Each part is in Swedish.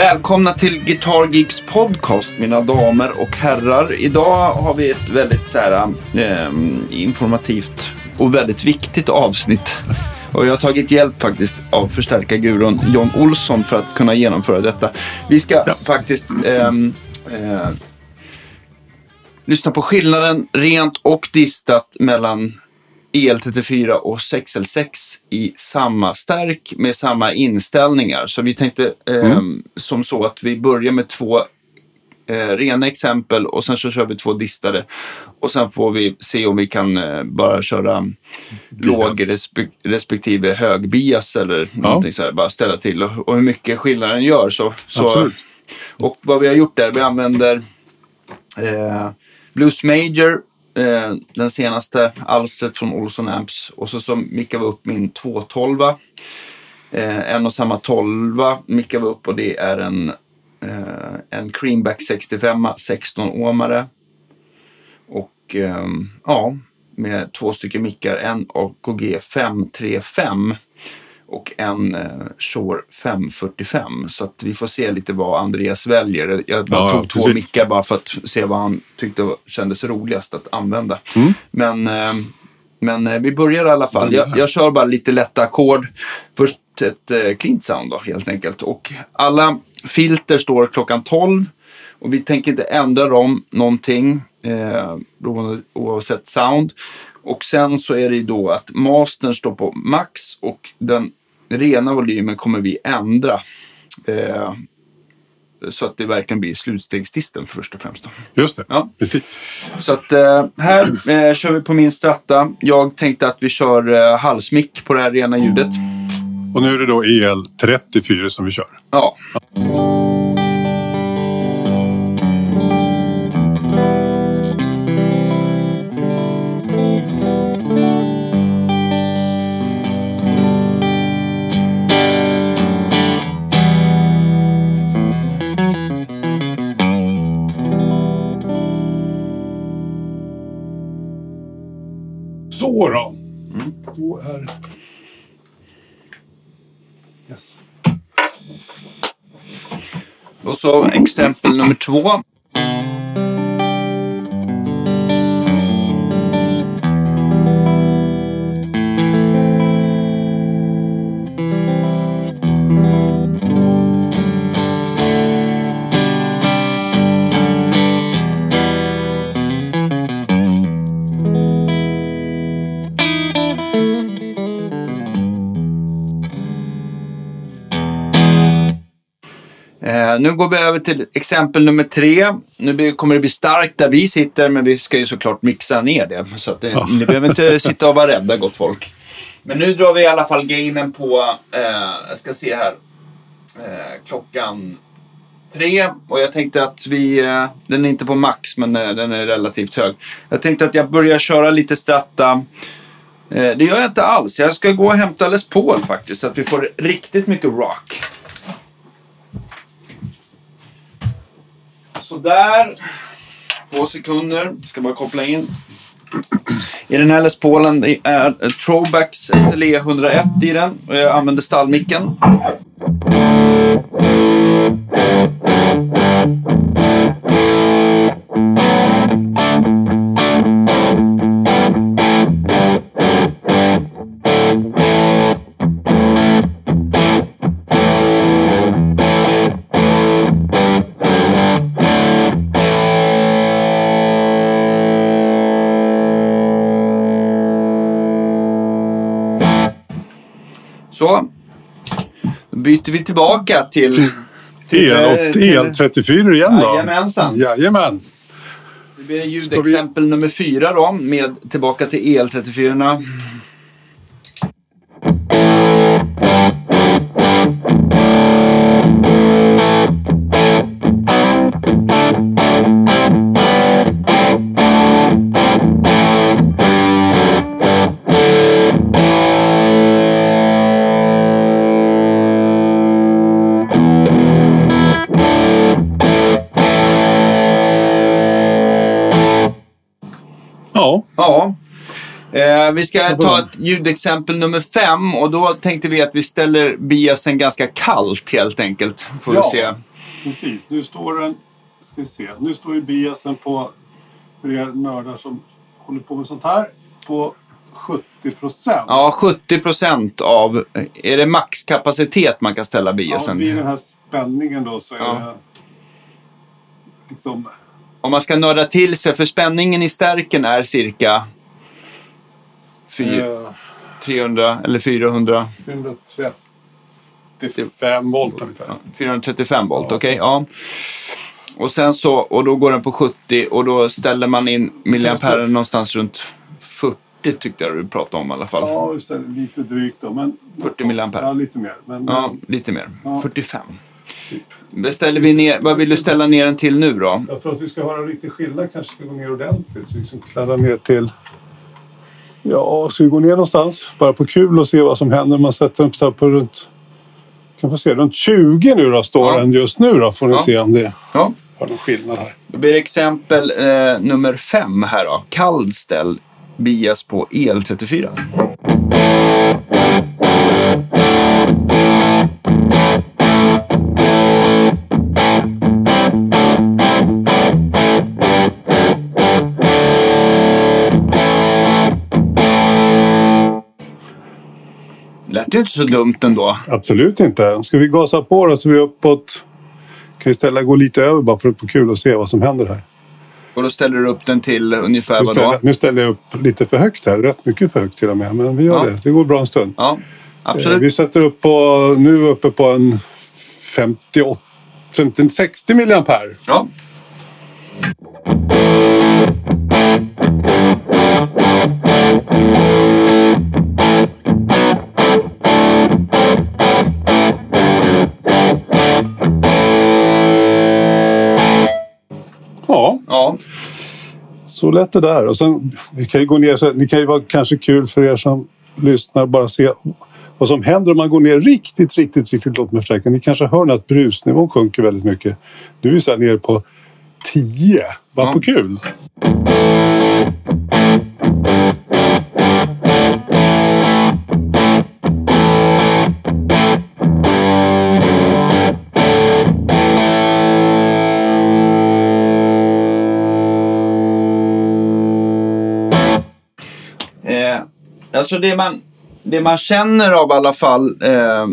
Välkomna till Guitar Geeks podcast, mina damer och herrar. Idag har vi ett väldigt så här, eh, informativt och väldigt viktigt avsnitt. Och jag har tagit hjälp faktiskt av förstärkargurun John Olsson för att kunna genomföra detta. Vi ska ja. faktiskt ehm, eh, lyssna på skillnaden rent och distat mellan EL34 och 6L6 i samma stärk med samma inställningar. Så vi tänkte eh, mm. som så att vi börjar med två eh, rena exempel och sen så kör vi två distade. Och sen får vi se om vi kan eh, bara köra bias. låg respe respektive hög bias eller ja. någonting så här. Bara ställa till och, och hur mycket skillnaden gör. Så, så, och vad vi har gjort där, vi använder eh, Blues Major eh, den senaste alstret från Olsson Amps och så, så mickade vi upp min 212. Eh, en och samma 12 mickade vi upp och det är en, eh, en Creamback 65 16-åmare. Och eh, ja, med två stycken mickar, en AKG 535 och en eh, Shore 545. Så att vi får se lite vad Andreas väljer. Jag ja, tog två mickar bara för att se vad han tyckte kändes roligast att använda. Mm. Men, eh, men eh, vi börjar i alla fall. Jag, jag kör bara lite lätta ackord. Först ett eh, clean sound då, helt enkelt. Och alla filter står klockan 12. Och vi tänker inte ändra dem någonting eh, oavsett sound. Och sen så är det ju då att mastern står på max och den rena volymen kommer vi ändra. Eh, så att det verkligen blir slutstegsdisten först och främst. Då. Just det, ja. precis. Så att eh, här eh, kör vi på min stratta. Jag tänkte att vi kör eh, halsmick på det här rena ljudet. Och nu är det då EL34 som vi kör. Ja. ja. Så då. Mm. Då är... Yes. Och så exempel nummer två. Nu går vi över till exempel nummer tre. Nu kommer det bli starkt där vi sitter, men vi ska ju såklart mixa ner det. Så det, ja. ni behöver inte sitta och vara rädda, gott folk. Men nu drar vi i alla fall gainen på, eh, jag ska se här, eh, klockan tre. Och jag tänkte att vi, eh, den är inte på max, men eh, den är relativt hög. Jag tänkte att jag börjar köra lite stratta. Eh, det gör jag inte alls. Jag ska gå och hämta Les Paul faktiskt, så att vi får riktigt mycket rock. Sådär. Två sekunder. Ska bara koppla in. I den här Les Paulen är Trobax SLE 101 i den. Och jag använder stallmicken. Byter vi tillbaka till... Till, el, till EL34 igen då. Jajamensan. Jajamän. Det blir ljudexempel vi... nummer fyra då, med tillbaka till EL34. Ja. Eh, vi ska ta ett ljudexempel nummer fem och då tänkte vi att vi ställer biasen ganska kallt helt enkelt. Får vi se. Precis, nu står den... Ska se. Nu står ju biasen på, för er nördar som håller på med sånt här, på 70 procent. Ja, 70 procent av... Är det maxkapacitet man kan ställa Ja, biasen? vid den här spänningen då så är Ja. det liksom... Om man ska nörda till sig, för spänningen i stärken är cirka fy- Eh, 300 eller 400, 435 volt ungefär. 435 volt. Okej, ja. Och sen så, och då går den på 70 och då ställer man in milliamperen någonstans runt 40 tyckte jag du pratade om i alla fall. Ja, just det. Lite drygt då. Men, 40 milliampere. Ja, lite mer. Men, Ja, lite mer. Ja. 45. Beställer vi ner, vad vill du ställa ner den till nu då? Ja, för att vi ska höra riktig skillnad kanske ska gå ner ordentligt. Så vi liksom kladda ner till... Ja, ska vi gå ner någonstans? Bara på kul och se vad som händer. Man sätter den på runt... Kan få se. Runt 20 nu då står Ja. den just nu då. Får ni Ja. se om det Ja. har någon skillnad här. Då blir det exempel eh, nummer fem här då. Kallställ bias på EL34. Lät ju inte så dumt ändå. Absolut inte. Ska vi gasa på då så vi är uppåt... Kan vi ställa gå lite över bara för att få kul och se vad som händer här. Och då ställer du upp den till ungefär Nu vad ställer, då? nu ställer jag upp lite för högt här. Rätt mycket för högt till och med. Men vi gör Ja. det. Det går bra en stund. Ja, Eh, absolut. Vi sätter upp på... Nu är vi uppe på en 58... 50, 60 milliampere. Ja, så lätt det där. Och sen, vi kan ju gå ner, så, det kan ju vara kanske kul för er som lyssnar bara se vad som händer om man går ner riktigt, riktigt, riktigt lågt med förstärkaren. Ni kanske hör att brusnivån sjunker väldigt mycket. Nu är vi så här nere på 10. Bara Ja. på kul. Alltså det man, det man känner av i alla fall eh,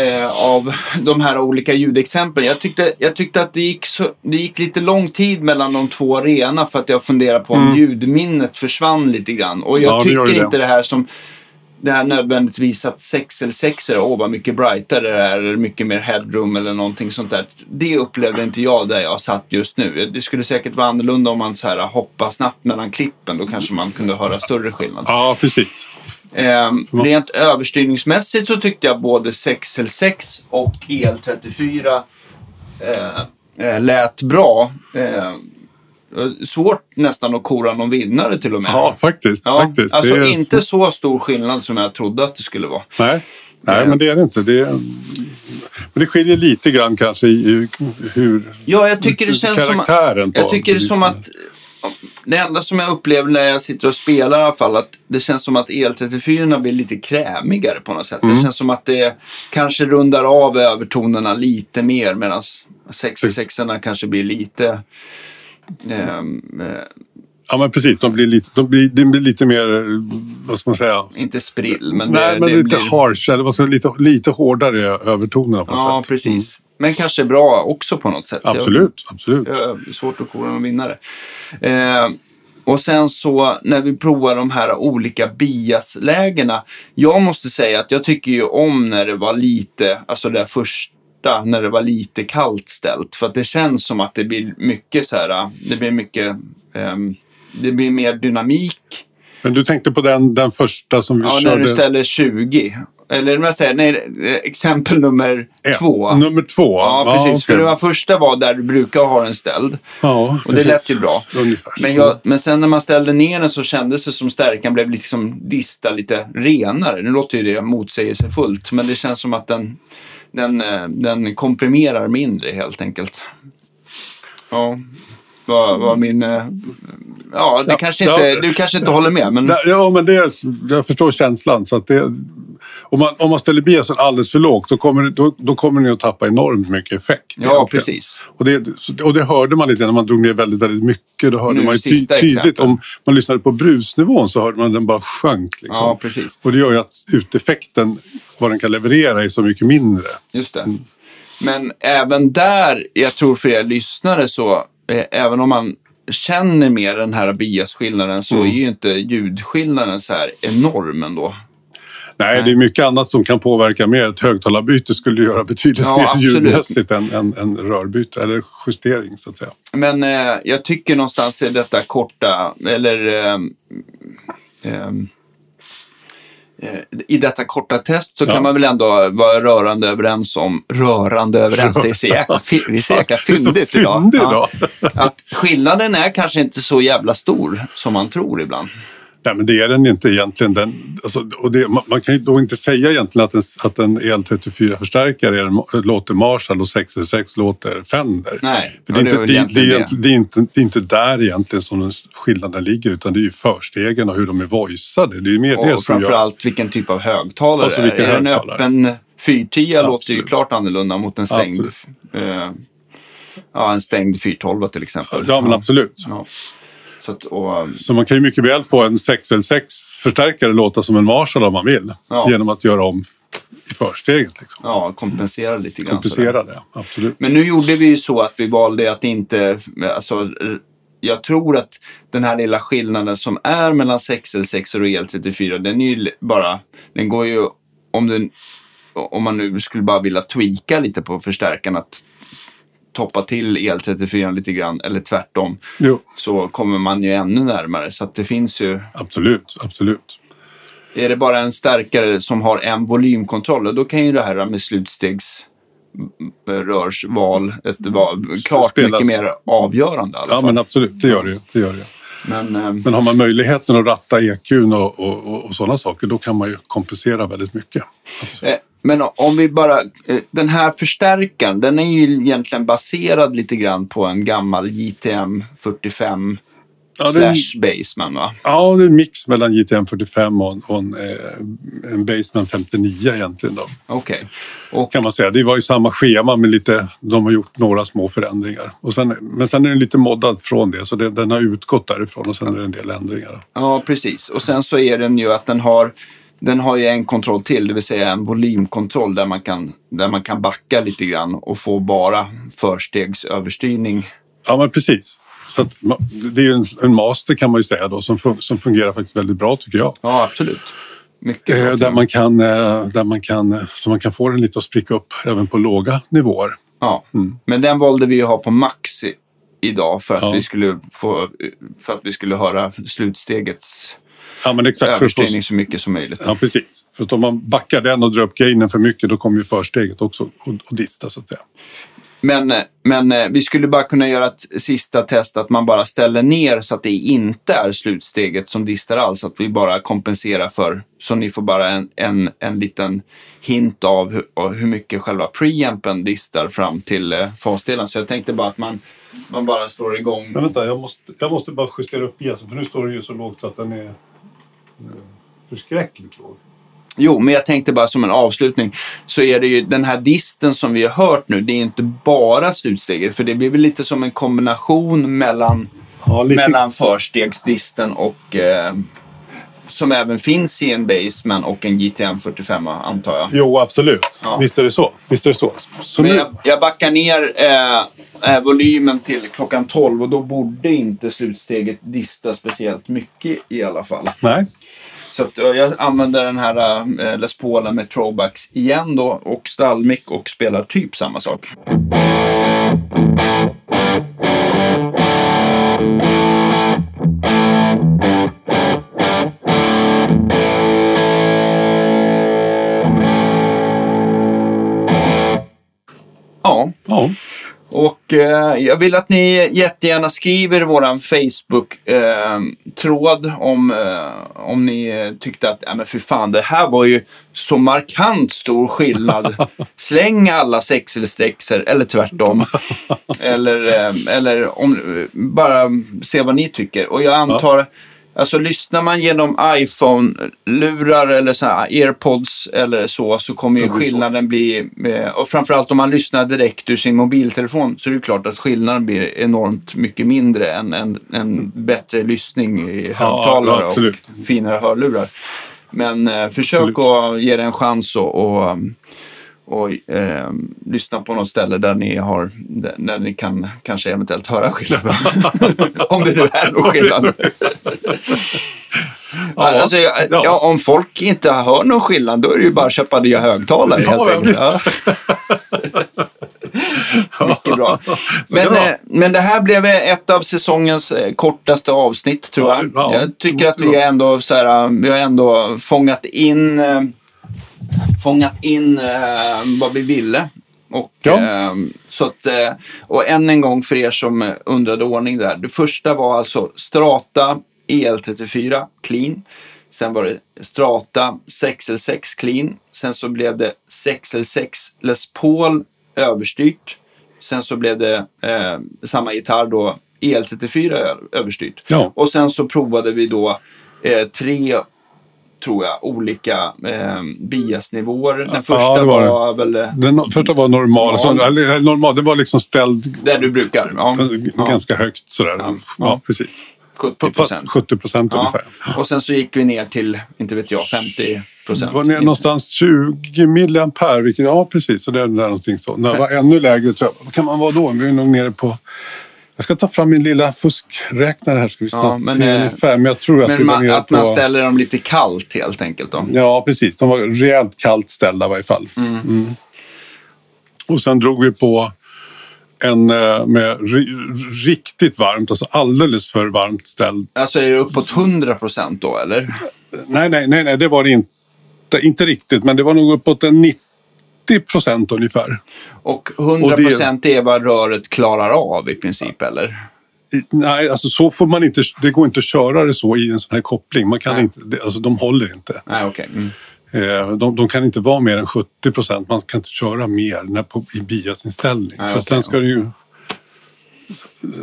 eh, av de här olika ljudexemplen. Jag tyckte, jag tyckte att det gick, så, det gick lite lång tid mellan de två rena för att jag funderade på om ljudminnet försvann lite grann. Och jag Mm. Ja, tycker det. inte det här som det här nödvändigtvis att 6 eller 6 är åh vad mycket brightare det är, eller mycket mer headroom eller någonting sånt där. Det upplevde inte jag där jag satt just nu. Det skulle säkert vara annorlunda om man så här hoppar snabbt mellan klippen. Då kanske man kunde höra större skillnad. Ja, precis. Ehm, rent överstyrningsmässigt så tyckte jag både 6L6 och EL34 eh, eh, lät bra. Eh, svårt nästan att kora någon vinnare till och med. Ja, faktiskt. Ja, faktiskt. Alltså är- inte så stor skillnad som jag trodde att det skulle vara. Nej, Nej Eh. men det är det inte. Det är... Men det skiljer lite grann kanske i hur... Ja, jag tycker det känns som Jag tycker det som att... Det enda som jag upplever när jag sitter och spelar i alla fall, att det känns som att EL34 blir lite krämigare på något sätt. Mm. Det känns som att det kanske rundar av övertonerna lite mer medan 66 kanske blir lite... ehm, eh, Ja, men precis. De blir lite, de blir, det blir lite mer, vad ska man säga? inte sprill, men Nej, det, men det lite blir... harsh, eller vad ska, lite, lite hårdare övertonerna på något Ja, sätt. precis. Men kanske bra också på något sätt. Jag- Absolut, absolut. Eh, svårt att kora någon vinnare. Eh, och sen så när vi provar de här olika biaslägena. Jag måste säga att jag tycker ju om när det var lite, alltså det första, när det var lite kallt ställt. För att det känns som att det blir mycket så här, det blir mycket, ehm, det blir mer dynamik. Men du tänkte på den, den första som vi Ja, körde? när du ställer 20. Eller om jag säger, nej, exempel nummer ett. två. Nummer två? Ja, precis. För okej. det var första var där du brukar ha den ställd. Ja, Och det lät ju bra. Ungefär. Men, jag, men sen när man ställde ner den så kändes det som stärkan blev liksom dista lite renare. Nu låter ju det motsägelsefullt, men det känns som att den, den, eh, den komprimerar mindre helt enkelt. Ja, Vad, vad min... eh, Ja, det Ja, kanske inte, ja. du kanske inte håller med, men... Ja, men det, jag förstår känslan. Så att det, om, man, om man ställer biasen alldeles för lågt då kommer, då, då kommer ni att tappa enormt mycket effekt. Ja, egentligen. precis. Och det, och det hörde man lite när man drog ner väldigt, väldigt mycket. Då hörde Nu man ty, tydligt. Om man lyssnade på brusnivån så hörde man den bara sjönk. Liksom. Ja, precis. Och det gör ju att uteffekten, vad den kan leverera, är så mycket mindre. Just det. Men även där, jag tror för er lyssnare så, eh, även om man känner mer den här biasskillnaden så Mm. är ju inte ljudskillnaden så här enorm ändå. Nej, det är mycket annat som kan påverka mer. Ett högtalarbyte skulle göra betydligt Ja, mer absolut. ljudmässigt än, än, än rörbyte, eller justering så att säga. Men eh, jag tycker någonstans i detta korta, eller ehm, eh, i detta korta test så Ja. kan man väl ändå vara rörande överens om, rörande överens, det är så jäkla, vi är så jäkla fyndigt idag. Ja. Att skillnaden är kanske inte så jävla stor som man tror ibland. Nej, men det är den inte egentligen. Den, alltså, och det, man, man kan ju då inte säga egentligen att en, att en EL34-förstärkare är en, låter Marshall och 606 låter Fender. Nej, För ja, det, är det inte, väl det, det, är egentligen egentligen- det, är inte, det är inte där egentligen som den skillnaden ligger utan det är ju förstegen och hur de är voiceade. Det är mer det Och som gör... framförallt vilken typ av högtalare Alltså, det är. Är det en öppen 410 låter ju klart annorlunda mot en stängd, eh, ja, en stängd 412 till exempel. Ja, men absolut. Ja. Så att, och, Så man kan ju mycket väl få en 6L6-förstärkare låta som en Marshall om man vill. Ja. Genom att göra om i försteget. Liksom. ja, kompensera lite grann. Komplicera det, absolut. Men nu gjorde vi ju så att vi valde att inte, alltså, jag tror att den här lilla skillnaden som är mellan 6L6 och EL34, den är ju bara, den går ju, om, den, om man nu skulle bara vilja tweaka lite på förstärkaren, att toppa till EL34 lite grann, eller tvärtom, Jo, så kommer man ju ännu närmare. Så att det finns ju, absolut, absolut. är det bara en stärkare som har en volymkontroll, då kan ju det här med slutstegs rörsval, ett val, klart Spelas. mycket mer avgörande i alla Ja, men absolut, det gör det. Det gör det. Men, eh, Men har man möjligheten att ratta EQn och, och, och, och sådana saker, då kan man ju kompensera väldigt mycket. eh, men om vi bara, eh, den här förstärkaren, den är ju egentligen baserad lite grann på en gammal JTM 45 Ja, slash Baseman va? Ja, det är en mix mellan JTM 45 och, en- och en, eh, en Baseman 59 egentligen. Okej. Och kan man säga. Det var ju samma schema, men lite, de har gjort några små förändringar. Och sen, men sen är den lite moddad från det, så det, den har utgått därifrån och sen är det en del ändringar. Ja, precis. Och sen så är den ju att den har, den har ju en kontroll till, det vill säga en volymkontroll där man kan, där man kan backa lite grann och få bara förstegsöverstyrning. Ja, men precis. Så att, det är ju en, en master kan man ju säga då, som, som fungerar faktiskt väldigt bra tycker jag. Ja, absolut. Mycket Eh, bra där man kan, eh, där man kan, så man kan få den lite att spricka upp även på låga nivåer. Ja, men den valde vi ju ha på max idag för att, Ja. vi skulle få, för att vi skulle höra slutstegets Ja, men exakt. Överstyrning så mycket som möjligt. ja, precis. För att om man backar den och drar upp gainen för mycket, då kommer ju försteget också att dista så att säga. Men, men eh, vi skulle bara kunna göra ett sista test att man bara ställer ner så att det inte är slutsteget som distar alls. Att vi bara kompenserar för, så ni får bara en, en, en liten hint av hur, hur mycket själva preampen distar fram till eh, fasdelen. Så jag tänkte bara att man, man bara slår igång. Men vänta, jag måste, jag måste bara justera upp biasen för nu står den ju så lågt så att den är förskräckligt låg. Jo, men jag tänkte bara som en avslutning så är det ju den här disten som vi har hört nu, det är inte bara slutsteget. För det blir väl lite som en kombination mellan Ja, mellan förstegsdisten och eh, som även finns i en Baseman och en GTM 45 antar jag. Jo, absolut. Ja. Visst är det så. Visst är det så. så Men nu, jag, jag backar ner eh, eh, volymen till klockan 12 och då borde inte slutsteget dista speciellt mycket i alla fall. Nej. Så att, jag använder den här eh, Les Paulen med throwbacks igen då och stallmick och spelar typ samma sak. Jag vill att ni jättegärna skriver i våran Facebook-tråd om, eh, om ni eh, tyckte att, ja men för fan, det här var ju så markant stor skillnad. Släng alla sexelstexer, eller tvärtom. eller, eh, eller om, bara se vad ni tycker. Och jag antar, Alltså lyssnar man genom iPhone-lurar eller så airpods eller så, så kommer ju blir så. skillnaden bli, eh, och framförallt om man lyssnar direkt ur sin mobiltelefon, så är det klart att skillnaden blir enormt mycket mindre än en, en bättre lyssning i högtalare och absolut. finare hörlurar. Men eh, försök Absolut. att ge det en chans och, och, och eh, lyssna på något ställe där ni, har, där, ni kan kanske eventuellt höra skillnaden. om det nu är någon skillnad. Ja, alltså, ja. ja. Om folk inte hör någon skillnad, då är det ju bara att köpa nya högtalare Ja, helt enkelt. Ja. Mycket bra. Men, det eh, men det här blev ett av säsongens eh, kortaste avsnitt, tror Ja, jag. ja, jag tycker att vi ändå, så här, vi har ändå fångat in, eh, fångat in eh, vad vi ville. Och, Ja. eh, så att, eh, och än en gång för er som eh, undrade ordning där. Det första var alltså Strata EL34 Clean. Sen var det Strata 6L6 Clean. Sen så blev det 6L6 Les Paul överstyrt. Sen så blev det eh, samma gitarr då EL34 ö- överstyrt. Ja. Och sen så provade vi då eh, tre, tror jag, olika eh, biasnivåer. Den första det var var väl eh, Den första var normal. Ja. Så, eller, normal det var liksom ställd där du brukar. Ja, ja, ganska högt sådär. Ja, Ja. precis. 70 Fast procent. 70 procent Ja. ungefär. Och sen så gick vi ner till, inte vet jag, 50 procent. Det var ner någonstans 20 milliampere, vilket, ja precis, så det är där någonting så. När det var ännu lägre, tror jag, vad kan man vara då? Vi är nog nere på... Jag ska ta fram min lilla fuskräknare här, ska vi snart men, se eh, ungefär. Men jag tror att Men man, att på... man ställer dem lite kallt helt enkelt då. Ja, precis. De var rejält kallt ställda i varje fall. Mm. Och sen drog vi på en eh, med ri- riktigt varmt, alltså alldeles för varmt ställd. Alltså är det uppåt 100 procent då eller? Nej, nej, nej, nej, det var det inte. Inte riktigt, men det var nog uppåt en 90 procent ungefär. Och 100 Och det- procent är vad röret klarar av i princip eller? Nej, alltså så får man inte, det går inte att köra det så i en sån här koppling. Man kan Nej. inte, alltså de håller inte. Nej, okej. Mm. Eh, De, de kan inte vara mer än 70 procent. Man kan inte köra mer när på, i biasinställning. Nej, För okej, sen ska det ju...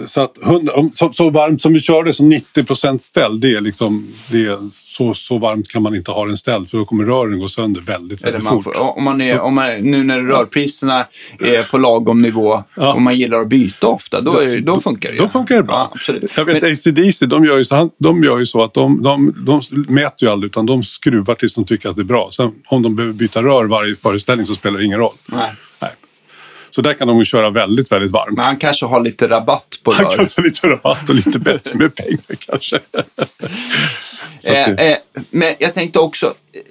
Så, att 100, om- så, så varmt som vi körde, som 90 procent ställd, det är liksom... Det är, så, så varmt kan man inte ha den ställd för då kommer rören gå sönder väldigt, väldigt man fort. får, om man är, om man, nu när rörpriserna är på lagom nivå Ja. och man gillar att byta ofta, då, är, då funkar det ju. Då funkar det bra. Ja, absolut. Jag vet Men- ACDC, de gör ju så, de gör ju så att de, de, de mäter ju aldrig utan de skruvar tills de tycker att det är bra. Sen om de behöver byta rör varje föreställning så spelar det ingen roll. Nej. Nej. Så där kan de ju köra väldigt, väldigt varmt. Men han kanske har lite rabatt på Han rör. kan få lite rabatt och lite bättre med pengar kanske. Eh, eh, men jag tänkte också, eh,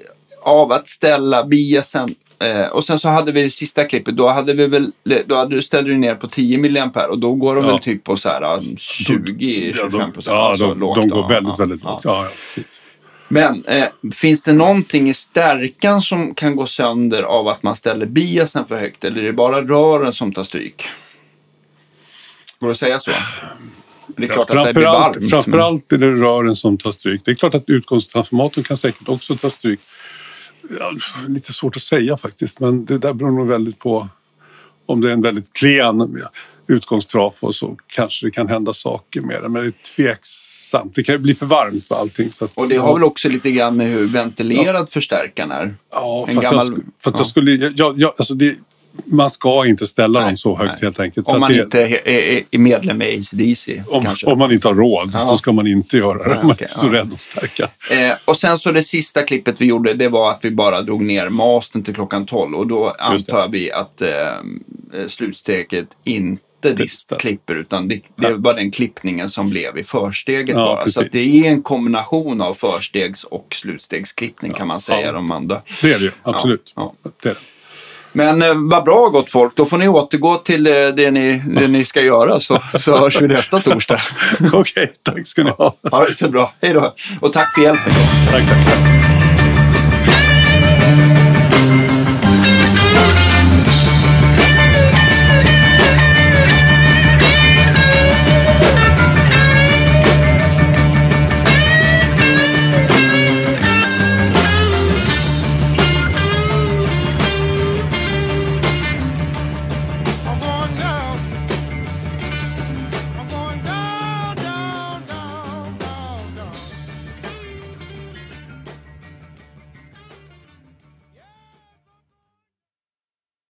av att ställa biasen eh, och sen så hade vi det sista klippet, då hade vi väl, då hade du ställde du ner på 10 mA och då går de Ja. väl typ på så här eh, 20-25 procent. Ja, alltså de, lågt, de går ja, väldigt, ja, väldigt ja. lågt. Ja, ja, precis. Men eh, finns det någonting i stärkan som kan gå sönder av att man ställer biasen för högt eller är det bara rören som tar stryk? Går det att säga så? Det är klart att det blir varmt. framförallt är det rören som tar stryk. Det är klart att utgångstransformatorn kan säkert också ta stryk. Ja, lite svårt att säga faktiskt, men det där beror nog väldigt på om det är en väldigt klen utgångstrafo så kanske det kan hända saker med det. Men det är tveksamt. Det kan ju bli för varmt för allting. Så att, Och det har väl också lite grann med hur ventilerad förstärkaren är? Ja, en för att, gammal- jag, för att ja. jag skulle... Jag, jag, alltså det, man ska inte ställa dem så högt nej. helt enkelt. Om att man det, inte är, är, medlem i ACDC om, kanske. om man inte har råd Ja. så ska man inte göra det. Nej, om man okej, är så ja. rädd att stärka. Eh, och sen så det sista klippet vi gjorde, det var att vi bara drog ner mastern till klockan 12. Och då Just det. antar vi att eh, slutsteget inte Det- distklipper, utan det, det var den klippningen som blev i försteget Ja, bara. Så att det precis. är en kombination av förstegs och slutstegsklippning kan man säga, Ja. de andra. Det är det ju, absolut. Ja, Det är det. Men eh, vad bra gott folk, då får ni återgå till eh, det, ni, det ni ska göra så, så hörs vi nästa torsdag. Okej, tack ska ni ha. Ha det så bra, hej då. Och tack för hjälpen. Tack. tack.